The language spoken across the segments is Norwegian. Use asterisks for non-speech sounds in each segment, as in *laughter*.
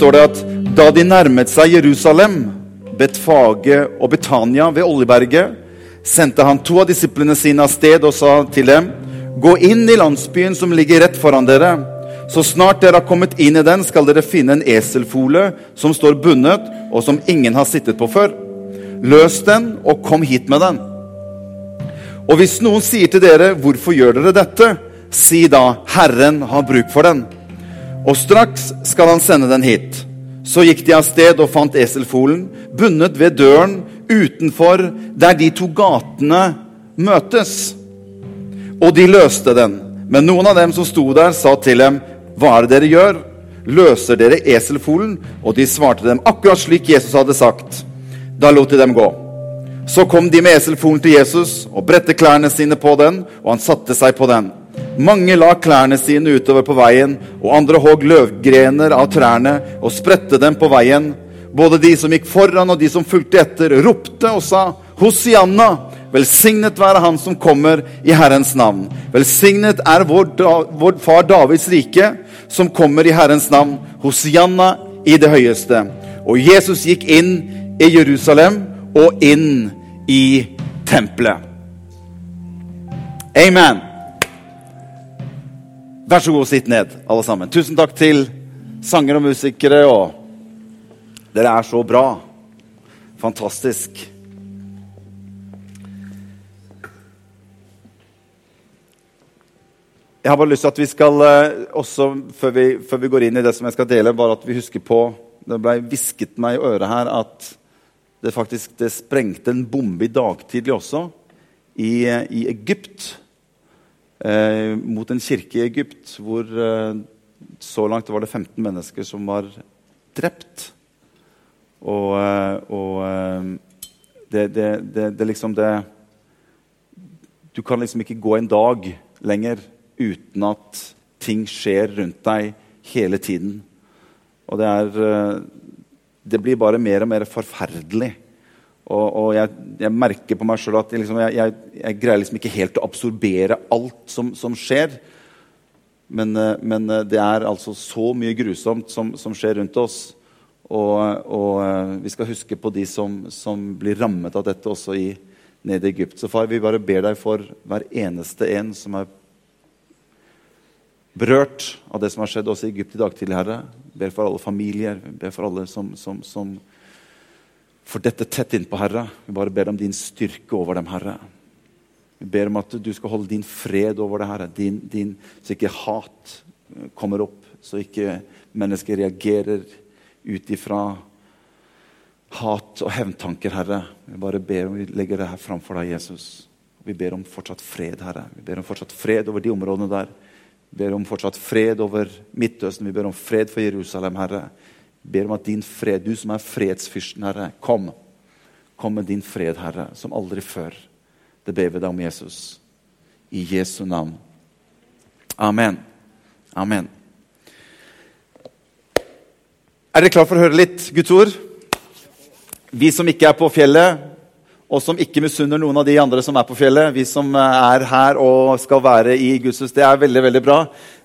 står det at da de nærmet seg Jerusalem, Betfage og Betania ved Oljeberget, sendte han to av disiplene sine av sted og sa til dem.: Gå inn i landsbyen som ligger rett foran dere. Så snart dere har kommet inn i den, skal dere finne en eselfole som står bundet, og som ingen har sittet på før. Løs den, og kom hit med den. Og hvis noen sier til dere, 'Hvorfor gjør dere dette?' si da, 'Herren har bruk for den'. Og straks skal han sende den hit. Så gikk de av sted og fant eselfolen bundet ved døren utenfor der de to gatene møtes. Og de løste den. Men noen av dem som sto der, sa til dem, 'Hva er det dere gjør?' 'Løser dere eselfolen?' Og de svarte dem akkurat slik Jesus hadde sagt. Da lot de dem gå. Så kom de med eselfolen til Jesus og bredte klærne sine på den, og han satte seg på den. Mange la klærne sine utover på veien, og andre hogg løvgrener av trærne og spredte dem på veien. Både de som gikk foran og de som fulgte etter, ropte og sa, Hosianna, velsignet være Han som kommer i Herrens navn. Velsignet er vår, da, vår far Davids rike, som kommer i Herrens navn. Hosianna i det høyeste. Og Jesus gikk inn i Jerusalem og inn i tempelet. Amen. Vær så god, sitt ned, alle sammen. Tusen takk til sanger og musikere. og Dere er så bra. Fantastisk. Jeg har bare lyst til at vi skal eh, også, før vi, før vi, går inn i det som jeg skal dele, bare at vi husker på Det ble hvisket meg i øret her at det faktisk det sprengte en bombe i dag tidlig også, i, i Egypt. Eh, mot en kirke i Egypt hvor eh, så langt var det 15 mennesker som var drept. Og, eh, og eh, det, det, det, det, liksom det Du kan liksom ikke gå en dag lenger uten at ting skjer rundt deg hele tiden. Og det er eh, Det blir bare mer og mer forferdelig. Og, og jeg, jeg, merker på meg sjøl at jeg, liksom, jeg, jeg, greier liksom ikke helt å absorbere alt som, som skjer. Men, eh, men, det er altså så mye grusomt som, som skjer rundt oss. Og, og, vi skal huske på de som, som, blir rammet av dette også i, nede i Egypt. Så far, vi bare ber deg for hver eneste en som er berørt av det som har skjedd også i Egypt i dag tidlig, Herre. Ber for alle familier, ber for alle som, som, som får dette tett innpå, Herre. Vi bare ber om din styrke over dem, Herre. Vi ber om at du skal holde din fred over det, Herre. Din, din, så ikke hat kommer opp, så ikke mennesker reagerer ut ifra hat og hevntanker, Herre. Vi bare ber om vi legger det her framfor deg, Jesus. Vi ber om fortsatt fred, Herre. Vi ber om fortsatt fred over de områdene der. Vi ber om fortsatt fred over Midtøsten. Vi ber om fred for Jerusalem, Herre. Ber om at din fred, du som er fredsfyrsten, Herre, kom. Kom med din fred, Herre, som aldri før. Det ber vi deg om, Jesus. I Jesu navn. Amen. Amen. Er dere klar for å høre litt Guds ord? Vi som ikke er på fjellet, og som ikke misunner noen av de andre som er på fjellet. Vi som er her og skal være i Guds hus. Det er veldig veldig bra.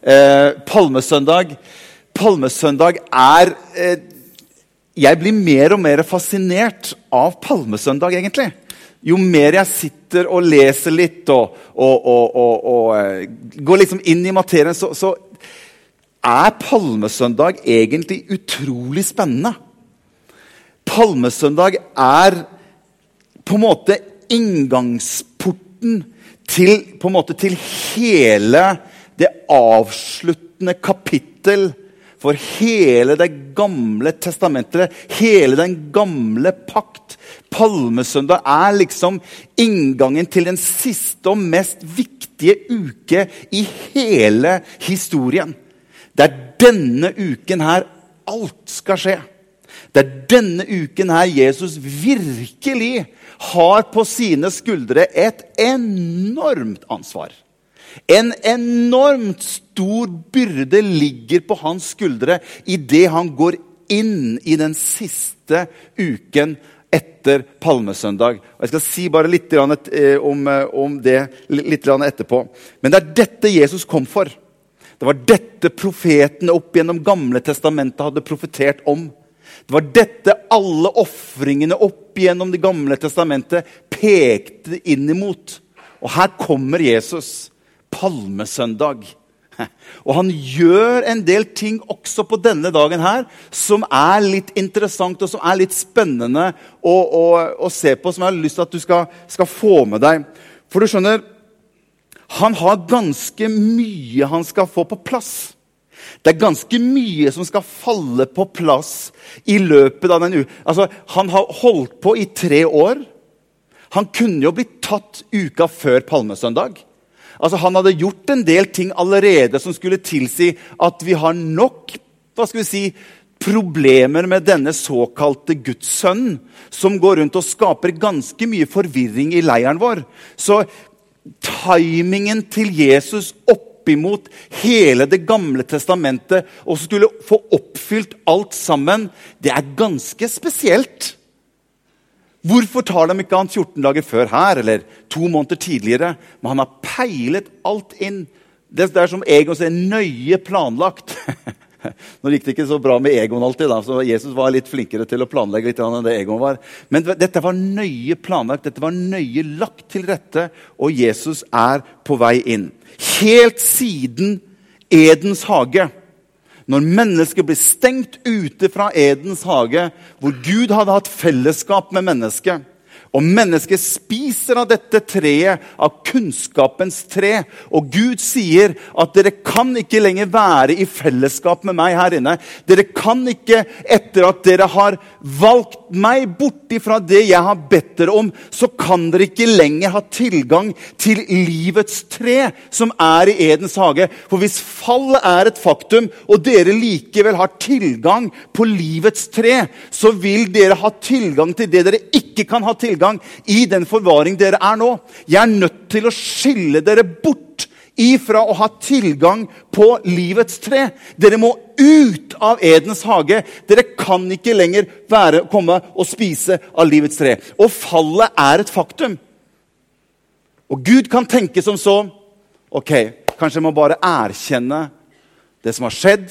Eh, Palmesøndag Palmesøndag er eh, Jeg blir mer og mer fascinert av Palmesøndag, egentlig. Jo mer jeg sitter og leser litt og, og, og, og eh, går liksom inn i materien, så, så er Palmesøndag egentlig utrolig spennende. Palmesøndag er på en måte inngangsporten til, en måte, til hele det avsluttende kapittel for hele Det gamle testamentet, hele den gamle pakt. Palmesøndag er liksom inngangen til den siste og mest viktige uke i hele historien. Det er denne uken her alt skal skje. Det er denne uken her Jesus virkelig har på sine skuldre et enormt ansvar. En enormt stor byrde ligger på hans skuldre idet han går inn i den siste uken etter palmesøndag. Og jeg skal si bare litt om, eh, det litt etterpå. Men det er dette Jesus kom for. Det var dette profetene opp gjennom Gamle testamentet hadde profetert om. Det var dette alle ofringene opp gjennom Det gamle testamentet pekte inn imot. Og her kommer Jesus, palmesøndag. Og han gjør en del ting også på denne dagen her som er litt interessant og som er litt spennende å, å, å se på, som jeg har lyst til at du skal, skal få med deg. For du skjønner, han har ganske mye han skal få på plass. Det er ganske mye som skal falle på plass i løpet av den uka. Altså, han har holdt på i tre år. Han kunne jo blitt tatt uka før palmesøndag. Altså, han hadde gjort en del ting allerede som skulle tilsi at vi har nok hva skal vi si, problemer med denne såkalte Guds sønn, som går rundt og skaper ganske mye forvirring i leiren vår. Så timingen til Jesus oppimot hele Det gamle testamentet og skulle få oppfylt alt sammen, det er ganske spesielt. Hvorfor tar de ikke han 14 dager før her, eller to måneder tidligere? Men han har peilet alt inn. Det er som Egon sier, nøye planlagt. *laughs* Nå gikk det ikke så bra med Egon alltid, da, så Jesus var litt flinkere til å planlegge litt enn det Egon var. Men dette var nøye planlagt, dette var nøye lagt til rette, og Jesus er på vei inn. Helt siden Edens hage. Når mennesket ble stengt ute fra Edens hage, hvor Gud hadde hatt fellesskap med mennesket, og mennesket spiser av dette treet, av kunnskapens tre. Og Gud sier at dere kan ikke lenger være i fellesskap med meg her inne. Dere kan ikke, etter at dere har valgt meg bort ifra det jeg har bedt dere om, så kan dere ikke lenger ha tilgang til livets tre, som er i Edens hage. For hvis fallet er et faktum, og dere likevel har tilgang på livets tre, så vil dere ha tilgang til det dere ikke kan ha tilgang tilgang i den forvaring dere er nå. Jeg er nødt til å skille dere bort ifra å ha tilgang på livets tre. Dere må ut av Edens hage. Dere kan ikke lenger være, komme og spise av livets tre. Og fallet er et faktum. Og Gud kan tenke som så Ok, kanskje jeg må bare erkjenne det som har skjedd.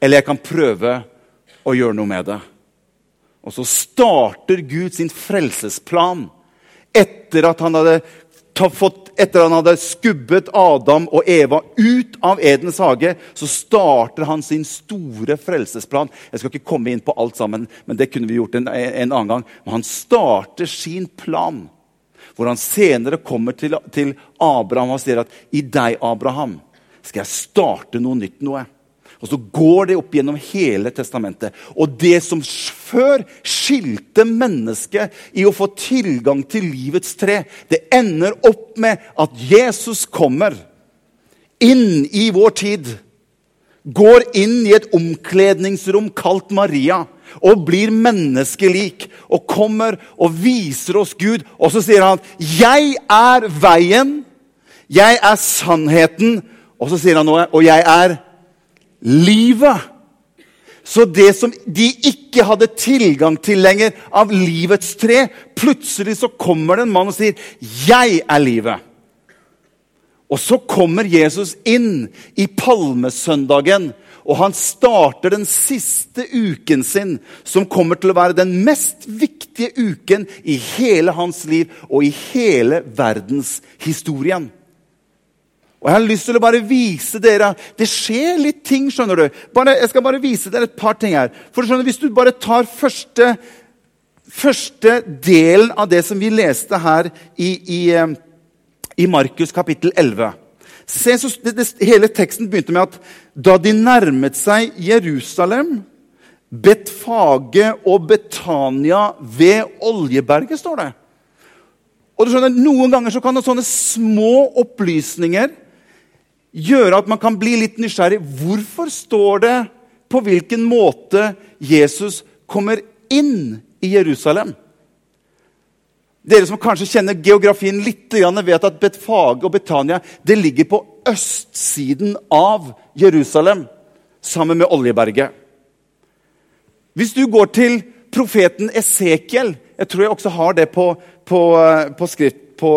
Eller jeg kan prøve å gjøre noe med det. Og så starter Gud sin frelsesplan etter at han hadde, fått, etter han hadde skubbet Adam og Eva ut av Edens hage. Så starter han sin store frelsesplan. Jeg skal ikke komme inn på alt sammen, men det kunne vi gjort en, en annen gang. Men han starter sin plan, hvor han senere kommer til, til Abraham og sier at i deg, Abraham, skal jeg starte noe nytt. noe. Og så går det opp gjennom hele testamentet. Og det som før skilte mennesket i å få tilgang til livets tre, det ender opp med at Jesus kommer inn i vår tid. Går inn i et omkledningsrom kalt Maria og blir menneskelik. Og kommer og viser oss Gud. Og så sier han, 'Jeg er veien, jeg er sannheten.' Og så sier han noe, 'og jeg er livet. Så det som de ikke hadde tilgang til lenger av livets tre Plutselig så kommer det en mann og sier, 'Jeg er livet'. Og så kommer Jesus inn i palmesøndagen, og han starter den siste uken sin, som kommer til å være den mest viktige uken i hele hans liv og i hele verdenshistorien. Og Jeg har lyst til å bare vise dere Det skjer litt ting. skjønner du. Bare, jeg skal bare vise dere et par ting her. For skjønner, Hvis du bare tar første, første delen av det som vi leste her i, i, eh, i Markus kapittel 11 Se, så, det, det, Hele teksten begynte med at da de nærmet seg Jerusalem, Betfage og Betania ved Oljeberget, står det. Og du skjønner, Noen ganger så kan det sånne små opplysninger gjøre at man kan bli litt nysgjerrig. Hvorfor står det på hvilken måte Jesus kommer inn i Jerusalem? Dere som kanskje kjenner geografien litt, vet at Betfage og Betania ligger på østsiden av Jerusalem, sammen med Oljeberget. Hvis du går til profeten Esekiel Jeg tror jeg også har det på, på, på skrift på,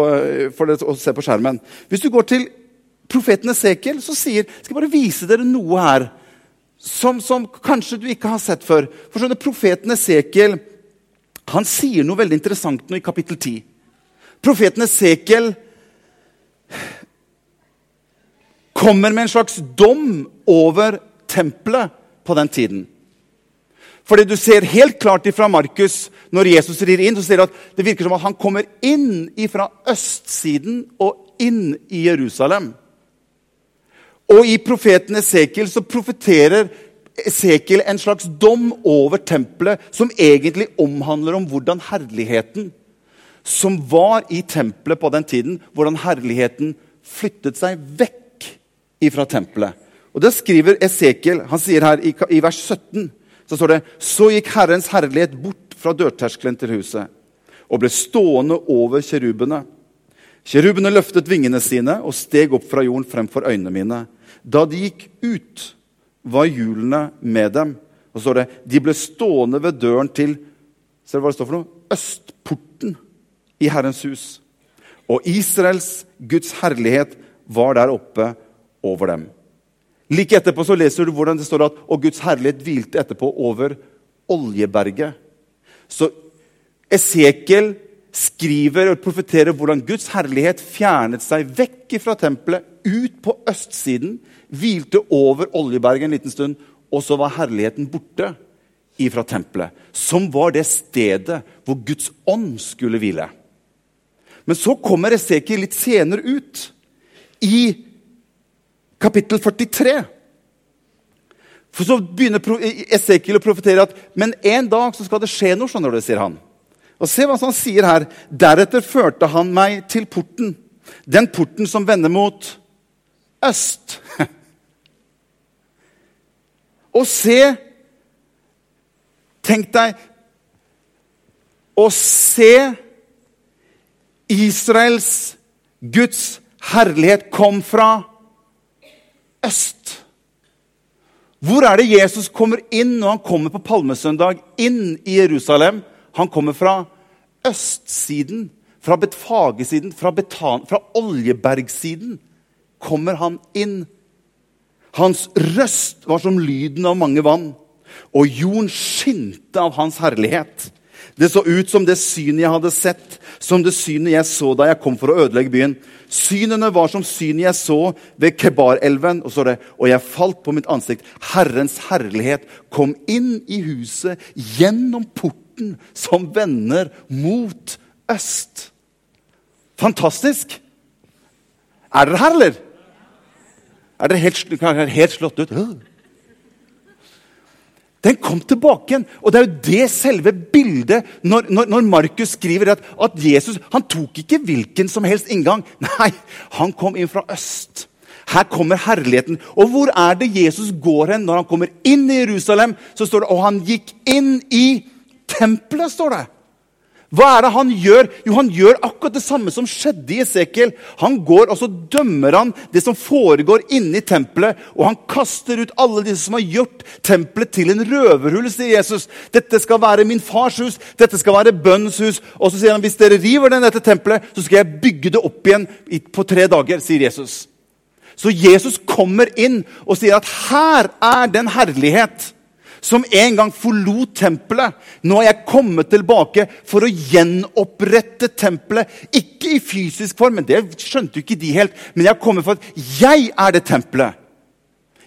for å se på skjermen. Hvis du går til profeten Esekiel så sier Skal jeg bare vise dere noe her som, som kanskje du ikke har sett før. For skjønner, Profeten Esekiel han sier noe veldig interessant nå i kapittel 10. Profeten Esekiel kommer med en slags dom over tempelet på den tiden. Fordi du ser helt klart ifra Markus når Jesus rir inn, så ser du at det virker som at han kommer inn fra østsiden og inn i Jerusalem. Og i profeten Esekiel så profeterer Esekiel en slags dom over tempelet som egentlig omhandler om hvordan herligheten som var i tempelet på den tiden, hvordan herligheten flyttet seg vekk ifra tempelet. Og Det skriver Esekiel. Han sier her i, i vers 17 så står det Så gikk Herrens herlighet bort fra dørterskelen til huset og ble stående over kjerubene. Kjerubene løftet vingene sine og steg opp fra jorden fremfor øynene mine. Da de gikk ut, var hjulene med dem. Og så står det de ble stående ved døren til ser du hva det står for noe? Østporten i Herrens hus. Og Israels, Guds herlighet, var der oppe over dem. Like etterpå så leser du hvordan det står at og Guds herlighet hvilte etterpå over Oljeberget. Så Esekiel skriver og profeterer hvordan Guds herlighet fjernet seg vekk fra tempelet, ut på østsiden, hvilte over Oljeberget en liten stund, og så var herligheten borte ifra tempelet. Som var det stedet hvor Guds ånd skulle hvile. Men så kommer Esekiel litt senere ut, i kapittel 43. For Så begynner Esekiel å profetere at men en dag så skal det skje noe. skjønner du, sier han. Og Se hva han sier her. Deretter førte han meg til porten, den porten som vender mot øst. *laughs* Og se Tenk deg å se Israels, Guds herlighet kom fra øst. Hvor er det Jesus kommer inn når han kommer på palmesøndag inn i Jerusalem? Han kommer fra østsiden, fra Betfagesiden, fra, Betan, fra Oljebergsiden. Kommer han inn hans røst var som lyden av mange vann, og jorden skinte av hans herlighet. Det så ut som det synet jeg hadde sett, som det synet jeg så da jeg kom for å ødelegge byen. Synene var som synet jeg så ved Kebar-elven. Og, og jeg falt på mitt ansikt. Herrens herlighet kom inn i huset gjennom porten som vender mot øst. Fantastisk! Er dere her, eller? Er dere helt, helt slått ut? Den kom tilbake igjen. Og det er jo det selve bildet når, når, når Markus skriver at, at, Jesus han tok ikke hvilken som helst inngang. *laughs* Nei, han kom inn fra øst. Her kommer herligheten. Og hvor er det Jesus går hen når han kommer inn i Jerusalem? Så står det, Og han gikk inn i tempelet, står det. Hva er det han gjør? Jo, Han gjør akkurat det samme som skjedde i Esekiel. Han går og så dømmer han det som foregår inne i tempelet. Og han kaster ut alle disse som har gjort tempelet til en røverhull, sier Jesus. Dette skal være min fars hus, dette skal være bønnens hus. Og så sier han hvis dere river den dette tempelet, så skal jeg bygge det opp igjen på tre dager, sier Jesus. Så Jesus kommer inn og sier at her er den herlighet som en gang forlot tempelet. Nå er jeg kommet tilbake for å gjenopprette tempelet. Ikke i fysisk form, men det skjønte jo ikke de helt. Men jeg kommer for at jeg er det tempelet.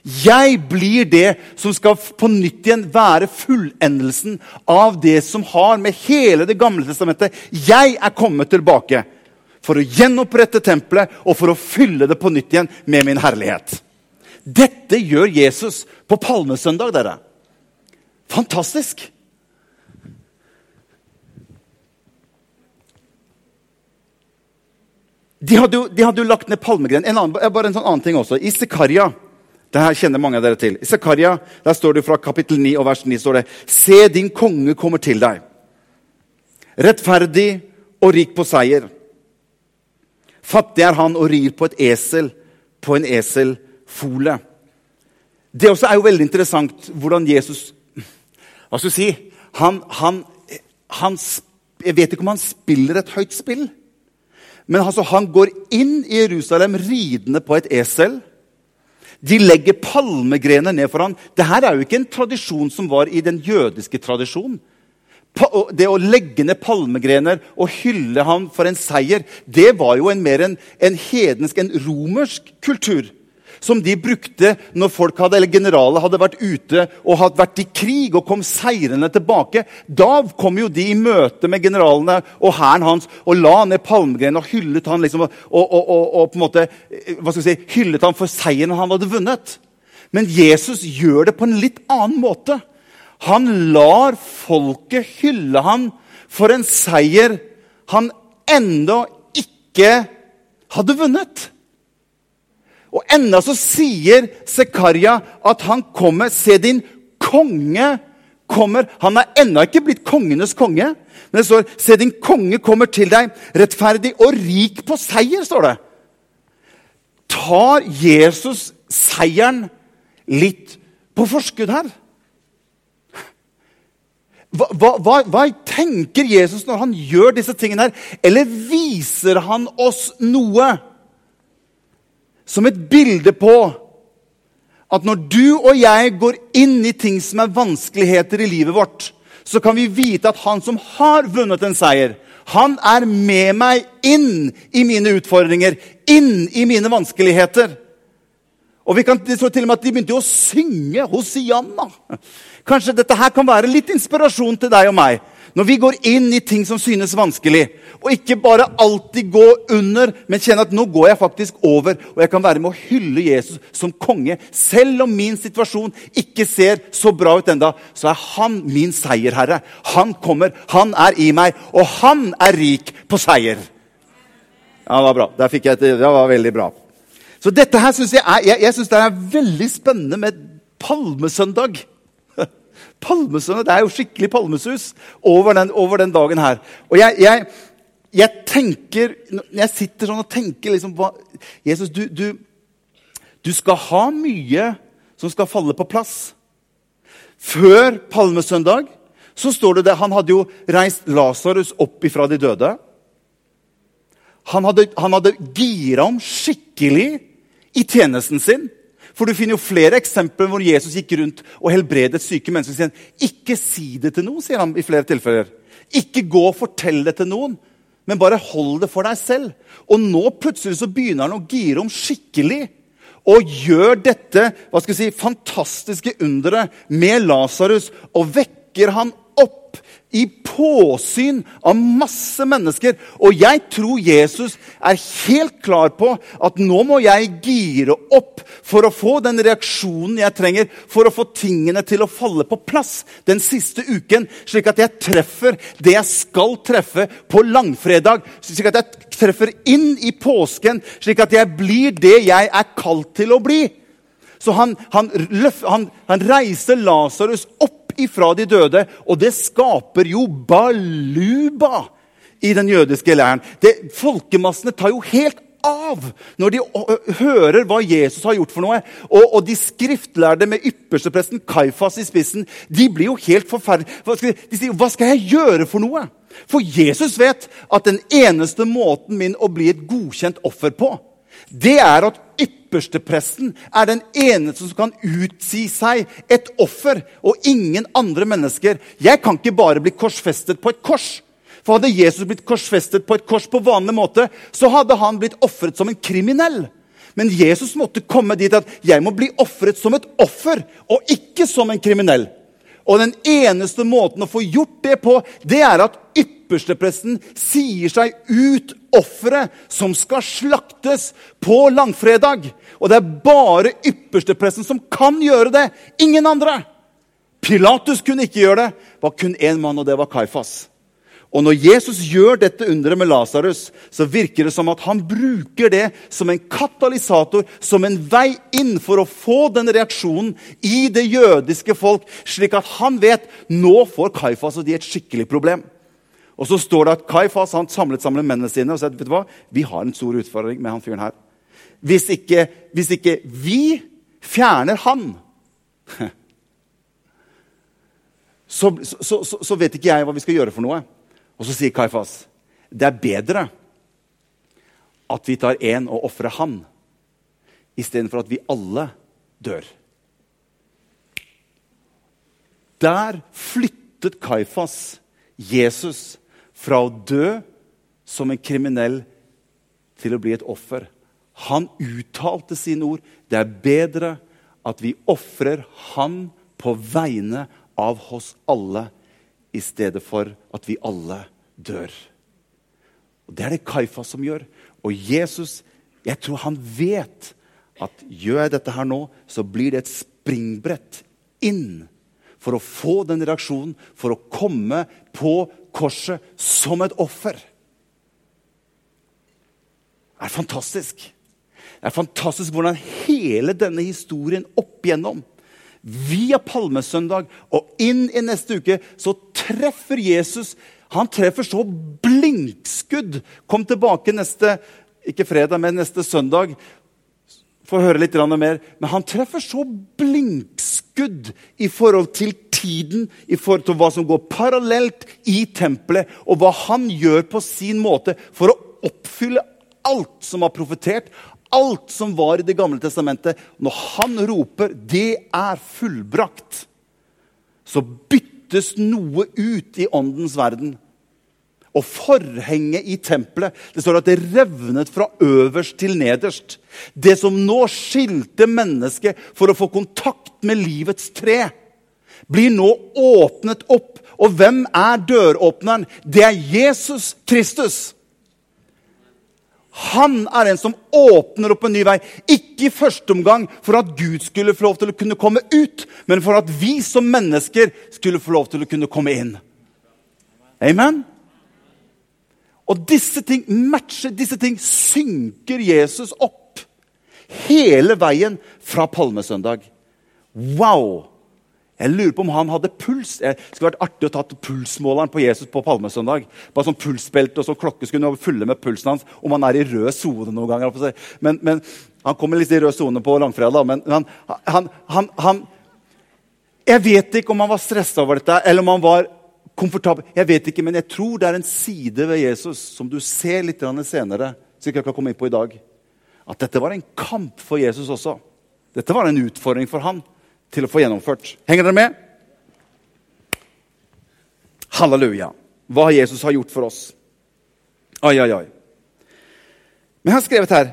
Jeg blir det som skal på nytt igjen være fullendelsen av det som har med hele Det gamle testamentet Jeg er kommet tilbake for å gjenopprette tempelet og for å fylle det på nytt igjen med min herlighet. Dette gjør Jesus på palmesøndag. dere. Fantastisk! De hadde, jo, de hadde jo lagt ned palmegren. En annen, bare en sånn annen ting også. I Sekaria det her kjenner mange av dere til. I Sekaria der står det fra kapittel 9 og vers 9 står det, Se, din konge kommer til deg. Rettferdig og rik på seier. Fattig er han og rir på et esel, på en eselfole. Det også er jo veldig interessant hvordan Jesus hva skal du si? Han, han, han, Jeg vet ikke om han spiller et høyt spill. Men altså, han går inn i Jerusalem ridende på et esel. De legger palmegrener ned for ham. Dette er jo ikke en tradisjon som var i den jødiske tradisjonen. Det å legge ned palmegrener og hylle ham for en seier, det var jo en mer en, en hedensk, en romersk kultur som de brukte når folk hadde, eller generaler hadde vært ute og hadde vært i krig og kom seirende tilbake. Da kom jo de i møte med generalene og hæren hans og la ned palmegrenene og hyllet han liksom, og, og, og, og, på en måte, hva skal vi si, hyllet han for seieren han hadde vunnet. Men Jesus gjør det på en litt annen måte. Han lar folket hylle han for en seier han ennå ikke hadde vunnet. Og enda så sier Zekaria at han kommer. Se, din konge kommer. Han er ennå ikke blitt kongenes konge. Men det står se, din konge kommer til deg, rettferdig og rik på seier. står det. Tar Jesus seieren litt på forskudd her? Hva, hva, hva, tenker Jesus når han gjør disse tingene her? Eller viser han oss noe? Som et bilde på at når du og jeg går inn i ting som er vanskeligheter i livet vårt, så kan vi vite at han som har vunnet en seier, han er med meg inn i mine utfordringer, inn i mine vanskeligheter. Og vi kan, så til og med at de begynte å synge Hosianna. Kanskje dette her kan være litt inspirasjon til deg og meg. Når vi går inn i ting som synes vanskelig, og ikke bare alltid gå under, men kjenne at nå går jeg faktisk over, og jeg kan være med å hylle Jesus som konge. Selv om min situasjon ikke ser så bra ut enda, så er han min seierherre. Han kommer, han er i meg, og han er rik på seier. Ja, det var bra. Der fikk jeg et, det var veldig bra. Så dette her syns jeg, er, jeg, jeg synes det er veldig spennende med palmesøndag. Palmesøndag, Det er jo skikkelig palmesus over den, over den dagen her. Og jeg, jeg, jeg, tenker Jeg sitter sånn og tenker liksom hva, Jesus, du, du, du skal ha mye som skal falle på plass. Før palmesøndag så står det det, Han hadde jo reist Lasarus opp ifra de døde. Han hadde, han hadde gira om skikkelig i tjenesten sin. For du finner jo flere eksempler hvor Jesus gikk rundt og helbredet syke mennesker. Sier han, ikke si det til noen, sier han i flere tilfeller. Ikke gå og fortell det til noen, men bare hold det for deg selv. Og nå plutselig så begynner han å gire om skikkelig. Og gjør dette hva skal jeg si, fantastiske underet med Lasarus og vekker han i påsyn av masse mennesker. Og jeg tror Jesus er helt klar på at nå må jeg gire opp for å få den reaksjonen jeg trenger for å få tingene til å falle på plass den siste uken, slik at jeg treffer det jeg skal treffe på langfredag. Slik at jeg treffer inn i påsken, slik at jeg blir det jeg er kalt til å bli. Så han, han, han, han reiser Lasarus opp ifra de døde. Og det skaper jo baluba i den jødiske læren. Det, folkemassene tar jo helt av når de hører hva Jesus har gjort for noe. Og, og de skriftlærde med ypperstepresten Kaifas i spissen de blir jo helt forferdelige. De sier, 'Hva skal jeg gjøre for noe?' For Jesus vet at den eneste måten min å bli et godkjent offer på, det er at ypperstepresten er den eneste som kan utsi seg et offer, og ingen andre mennesker. Jeg kan ikke bare bli korsfestet på et kors. For Hadde Jesus blitt korsfestet på et kors på vanlig måte, så hadde han blitt ofret som en kriminell. Men Jesus måtte komme dit at jeg må bli ofret som et offer, og ikke som en kriminell. Og den eneste måten å få gjort det på, det er at ypperstepresten sier seg ut offeret som skal slaktes på langfredag. Og det er bare ypperstepresten som kan gjøre det. Ingen andre. Pilatus kunne ikke gjøre det. Det var kun én mann, og det var Kaifas. Og når Jesus gjør dette underet med Lasarus, så virker det som at han bruker det som en katalysator, som en vei inn for å få den reaksjonen i det jødiske folk, slik at han vet nå får Kaifas og de et skikkelig problem. Og så står det at Kaifas han samlet sammen mennene sine og sa vet du hva, vi har en stor utfordring med han fyren her. Hvis ikke, hvis ikke vi fjerner han, *laughs* så, så, så, så, vet ikke jeg hva vi skal gjøre for noe. Og så sier Kaifas det er bedre at vi tar én og ofrer han, istedenfor at vi alle dør. Der flyttet Kaifas Jesus fra å dø som en kriminell til å bli et offer. Han uttalte sine ord. Det er bedre at vi ofrer han på vegne av oss alle, i stedet for at vi alle dør. Og Det er det Kaifas som gjør. Og Jesus, jeg tror han vet at gjør jeg dette her nå, så blir det et springbrett inn for å få den reaksjonen, for å komme på korset som et offer. Det er fantastisk. Det er fantastisk hvordan hele denne historien opp igjennom, via palmesøndag og inn i neste uke, så treffer Jesus Han treffer så blinkskudd. Kom tilbake neste ikke fredag, men neste søndag. Få høre litt mer. Men han treffer så blinkskudd i forhold til tiden, i forhold til hva som går parallelt i tempelet, og hva han gjør på sin måte for å oppfylle alt som var profetert, alt som var i Det gamle testamentet. Når han roper 'Det er fullbrakt', så byttes noe ut i åndens verden. Og forhenget i tempelet det står at det revnet fra øverst til nederst. Det som nå skilte mennesket for å få kontakt med livets tre, blir nå åpnet opp. Og hvem er døråpneren? Det er Jesus Kristus. Han er den som åpner opp en ny vei. Ikke i første omgang for at Gud skulle få lov til å kunne komme ut, men for at vi som mennesker skulle få lov til å kunne komme inn. Amen? Og disse ting matcher, disse ting synker Jesus opp hele veien fra palmesøndag. Wow! Jeg lurer på om han hadde puls. Det skulle vært artig å ta pulsmåleren på Jesus på palmesøndag. Bare sånn pulsbelte og så klokke skulle fylle med pulsen hans. Om han er i rød sone noen ganger. Men, men, Han kommer litt i rød sone på langfredag. Men han, han, han, han, Jeg vet ikke om han var stressa over dette, eller om han var komfortabel. Jeg vet ikke, Men jeg tror det er en side ved Jesus som du ser litt senere. som jeg kan komme inn på i dag. At dette var en kamp for Jesus også. Dette var en utfordring for han til å få gjennomført. Henger dere med? Halleluja. Hva Jesus har gjort for oss. Oi, oi, oi. Men jeg har skrevet her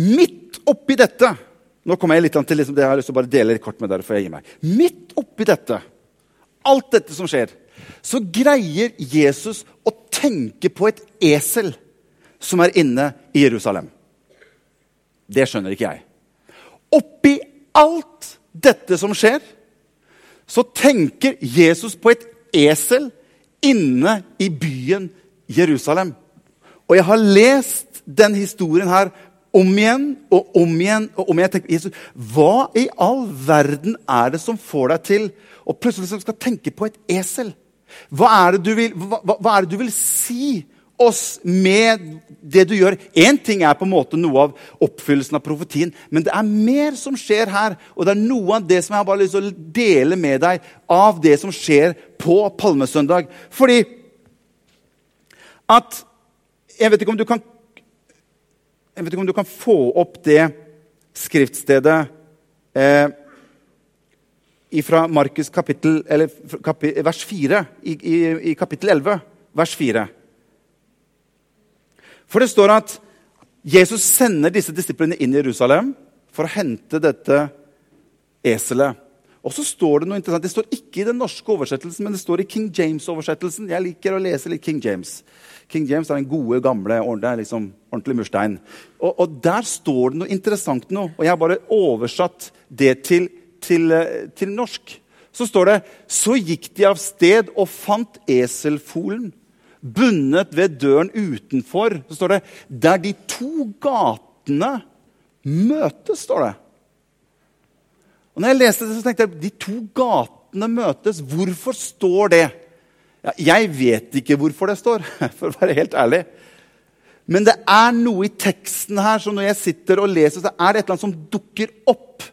Midt oppi dette Nå kommer jeg litt til liksom det jeg har lyst til å bare dele kort med dere. før jeg gir meg. Midt oppi dette, alt dette som skjer, så greier Jesus å tenke på et esel som er inne i Jerusalem. Det skjønner ikke jeg. Oppi alt dette som skjer, så tenker Jesus på et esel inne i byen Jerusalem. Og jeg har lest den historien her om igjen og om igjen. og om igjen. Tenker, Jesus, hva i all verden er det som får deg til å plutselig skal tenke på et esel? Hva er det du vil, hva, hva er det du vil si oss med det du gjør. Én ting er på en måte noe av oppfyllelsen av profetien, men det er mer som skjer her. Og det er noe av det som jeg har bare lyst til å dele med deg av det som skjer på palmesøndag. Fordi at Jeg vet ikke om du kan jeg vet ikke om du kan få opp det skriftstedet eh, fra Markus kapittel, eller, kapittel, vers 4 i, i, i kapittel 11, vers 4. For det står at Jesus sender disse disiplene inn i Jerusalem for å hente dette eselet. Og så står Det noe interessant. Det står ikke i den norske oversettelsen, men det står i King James-oversettelsen. Jeg liker å lese litt King James. King James er den gode, gamle, ordentlig, liksom, ordentlig murstein. Og, og, Der står det noe interessant nå. Og jeg har bare oversatt det til, til, eh, til norsk. Så står det Så gikk de av sted og fant eselfolen bundet ved døren utenfor. Så står det 'der de to gatene møtes'. står det. Og når jeg leste det, så tenkte jeg de to gatene møtes. Hvorfor står det? Ja, jeg vet ikke hvorfor det står, *laughs* for å være helt ærlig. Men det er noe i teksten her som når jeg sitter og leser, så er det annet som dukker opp.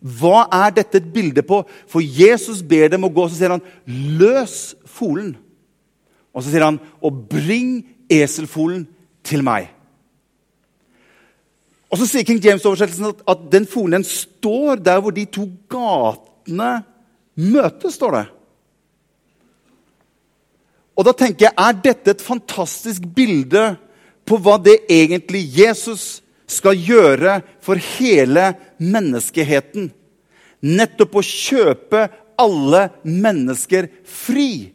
Hva er dette et bilde på? For Jesus ber dem å gå, og så sier han 'løs folen'. Og så sier han, 'Og bring eselfolen til meg'. Og så sier King James-oversettelsen at, at den fornen står der hvor de to gatene møtes, står det. Og da tenker jeg, er dette et fantastisk bilde på hva det egentlig Jesus skal gjøre for hele menneskeheten? Nettopp å kjøpe alle mennesker fri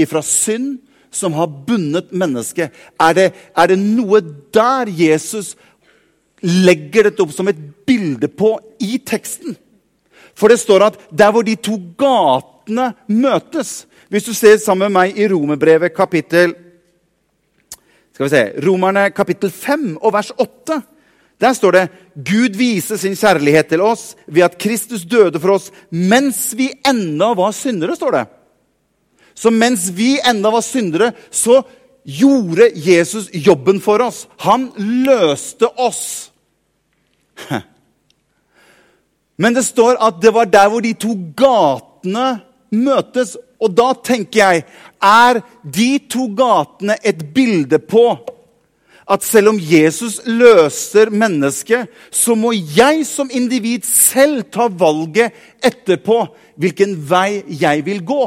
ifra synd som har bundet mennesket. Er det, er det noe der Jesus legger dette opp som et bilde på i teksten? For det står at der hvor de to gatene møtes Hvis du ser sammen med meg i Romerbrevet kapittel skal vi se, Romerne kapittel 5 og vers 8 der står det Gud viser sin kjærlighet til oss ved at Kristus døde for oss mens vi ennå var syndere. står det. Så mens vi ennå var syndere, så gjorde Jesus jobben for oss. Han løste oss. *laughs* Men det står at det var der hvor de to gatene møtes. Og da tenker jeg Er de to gatene et bilde på at selv om Jesus løser mennesket, så må jeg som individ selv ta valget etterpå hvilken vei jeg vil gå.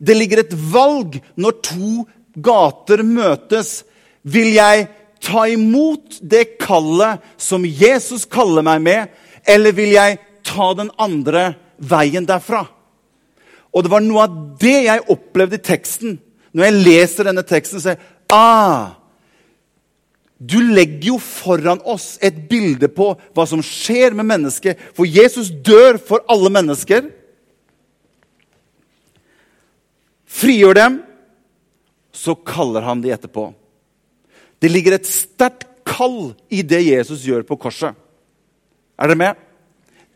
Det ligger et valg når to gater møtes. Vil jeg ta imot det kallet som Jesus kaller meg med, eller vil jeg ta den andre veien derfra? Og det var noe av det jeg opplevde i teksten. Når jeg leser denne teksten, så er ah, du legger jo foran oss et bilde på hva som skjer med mennesket. For Jesus dør for alle mennesker. Frigjør dem, så kaller han de etterpå. Det ligger et sterkt kall i det Jesus gjør på korset. Er dere med?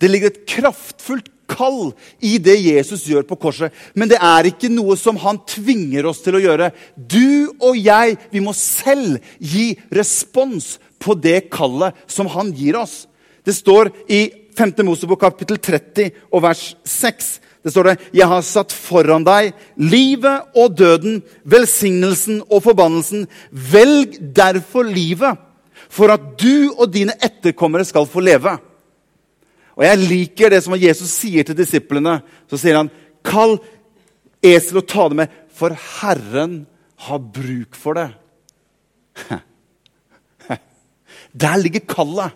Det ligger et kraftfullt kall i det Jesus gjør på korset. Men det er ikke noe som han tvinger oss til å gjøre. Du og jeg, vi må selv gi respons på det kallet som han gir oss. Det står i 5. Mosebok kapittel 30 og vers 6. Det står det, 'Jeg har satt foran deg livet og døden, velsignelsen og forbannelsen.' Velg derfor livet, for at du og dine etterkommere skal få leve. Og jeg liker det som Jesus sier til disiplene. Så sier han, 'Kall esel og ta det med, for Herren har bruk for det.' *laughs* Der ligger kallet.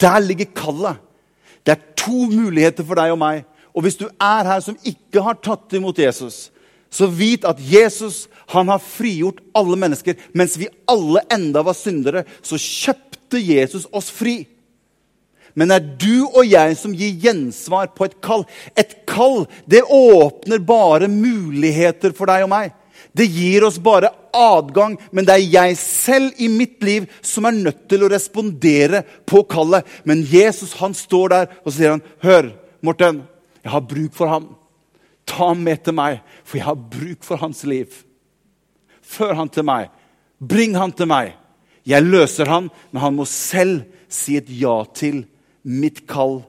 Der ligger kallet. Det er to muligheter for deg og meg. Og hvis du er her som ikke har tatt imot Jesus, så vit at Jesus han har frigjort alle mennesker. Mens vi alle enda var syndere, så kjøpte Jesus oss fri. Men det er du og jeg som gir gjensvar på et kall. Et kall det åpner bare muligheter for deg og meg. Det gir oss bare adgang, men det er jeg selv i mitt liv som er nødt til å respondere på kallet. Men Jesus han står der og sier han, 'Hør, Morten, jeg har bruk for ham.' 'Ta ham med til meg, for jeg har bruk for hans liv.' 'Før han til meg. Bring han til meg.' Jeg løser han, men han må selv si et ja til mitt kall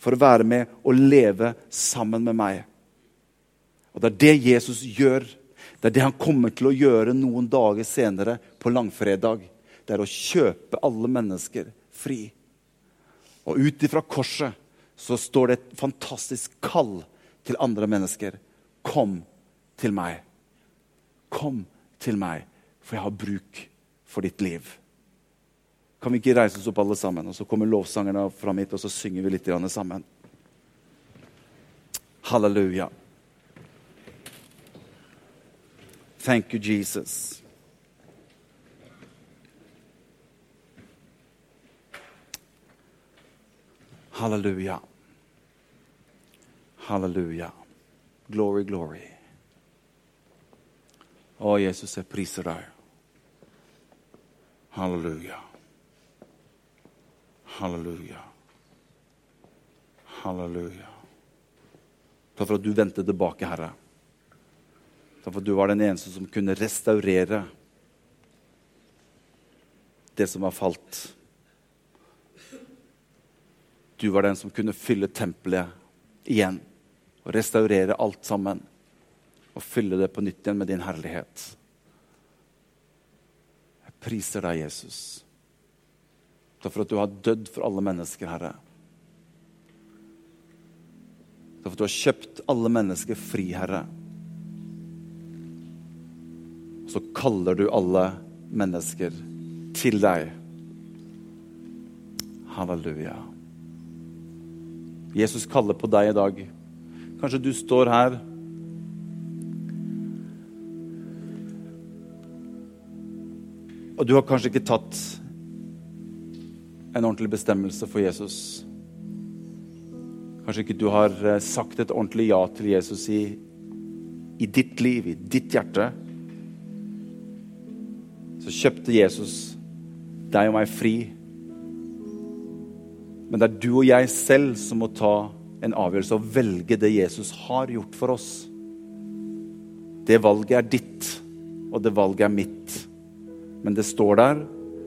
for å være med og leve sammen med meg. Og Det er det Jesus gjør. Det er det han kommer til å gjøre noen dager senere, på langfredag. Det er å kjøpe alle mennesker fri. Og ut ifra korset så står det et fantastisk kall til andre mennesker. Kom til meg. Kom til meg, for jeg har bruk for ditt liv. Kan vi ikke reise oss opp alle sammen? Og Så kommer lovsangerne fram hit, og så synger vi litt sammen. Halleluja. Thank you, Jesus. Halleluja. Halleluja. Glory, glory. Å, Jesus, jeg priser deg. Halleluja. Halleluja. Halleluja. Takk for at du vendte tilbake, Herre. Takk for at du var den eneste som kunne restaurere det som var falt. Du var den som kunne fylle tempelet igjen og restaurere alt sammen. Og fylle det på nytt igjen med din herlighet. Jeg priser deg, Jesus. Takk for at du har dødd for alle mennesker, Herre. Takk for at du har kjøpt alle mennesker fri, Herre. Og så kaller du alle mennesker til deg. Halleluja. Jesus kaller på deg i dag. Kanskje du står her Og du har kanskje ikke tatt en ordentlig bestemmelse for Jesus. Kanskje ikke du har eh, sagt et ordentlig ja til Jesus i, i ditt liv, i ditt hjerte. Så kjøpte Jesus deg og meg fri. Men det er du og jeg selv som må ta en avgjørelse å velge det Jesus har gjort for oss. Det valget er ditt, og det valget er mitt. Men det står der,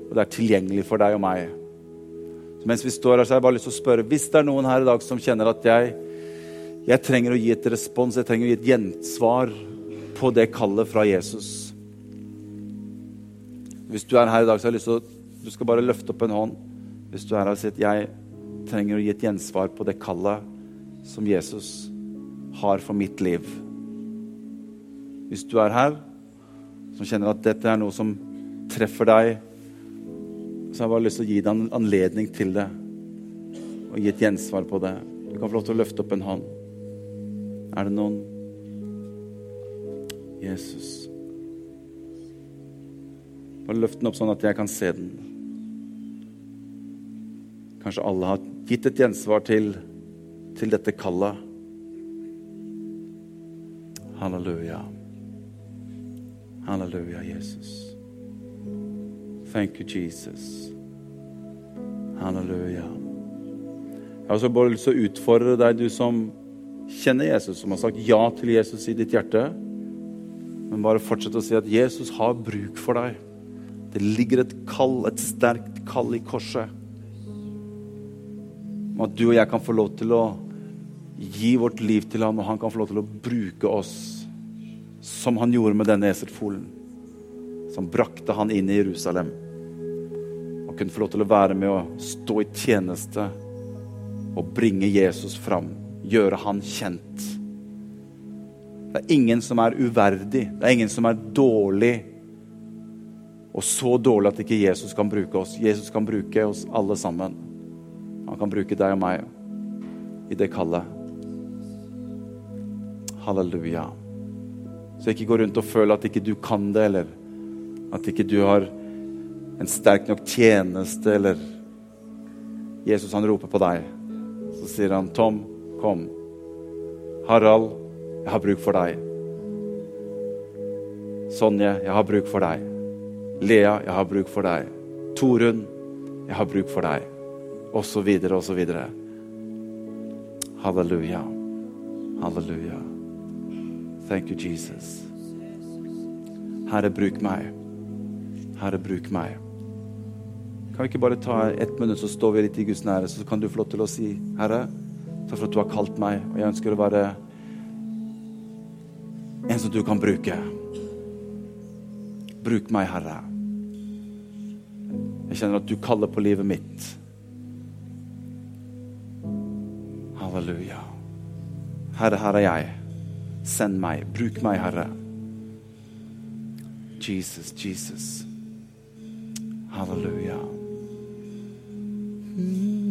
og det er tilgjengelig for deg og meg. Så mens vi står her, så har jeg bare lyst til å spørre Hvis det er noen her i dag som kjenner at jeg, jeg trenger å gi et respons, jeg trenger å gi et gjensvar på det kallet fra Jesus Hvis du er her i dag, så har jeg lyst til å Du skal bare løfte opp en hånd. Hvis du er her og sier at jeg trenger å gi et gjensvar på det kallet som Jesus har for mitt liv. Hvis du er her som kjenner at dette er noe som treffer deg, så har jeg bare lyst til å gi deg en anledning til det. Og gi et gjensvar på det. Du kan få lov til å løfte opp en hånd. Er det noen? Jesus. Bare løft den opp sånn at jeg kan se den. Kanskje alle har gitt et gjensvar til, til dette kallet. Halleluja. Halleluja, Jesus. Thank you, Jesus. Halleluja. Jeg har også bare lyst til å utfordre deg, du som kjenner Jesus, som har sagt ja til Jesus i ditt hjerte. Men bare fortsett å si at Jesus har bruk for deg. Det ligger et kall, et sterkt kall i korset. At du og jeg kan få lov til å gi vårt liv til ham, og han kan få lov til å bruke oss som han gjorde med denne eselfolen. Som brakte han inn i Jerusalem og kunne få lov til å være med og stå i tjeneste og bringe Jesus fram. Gjøre han kjent. Det er ingen som er uverdig. Det er ingen som er dårlig. Og så dårlig at ikke Jesus kan bruke oss. Jesus kan bruke oss alle sammen. Han kan bruke deg og meg i det kallet. Halleluja. Så ikke gå rundt og føle at ikke du kan det, eller at ikke du har en sterk nok tjeneste, eller Jesus han roper på deg. Så sier han, 'Tom, kom. Harald, jeg har bruk for deg.' Sonje, jeg har bruk for deg. Lea, jeg har bruk for deg. Torunn, jeg har bruk for deg. Så videre. Halleluja. Halleluja. Thank you, Jesus. Herre, bruk meg. Herre, bruk meg. Kan vi ikke bare ta ett minutt, så står vi litt i Guds nære, så kan du få lov til å si, Herre, takk for at du har kalt meg, og jeg ønsker å være en som du kan bruke. Bruk meg, Herre. Jeg kjenner at du kaller på livet mitt. Halleluja. Herre, her er jeg. Send meg. Bruk meg, Herre. Jesus, Jesus. Halleluja. Mm.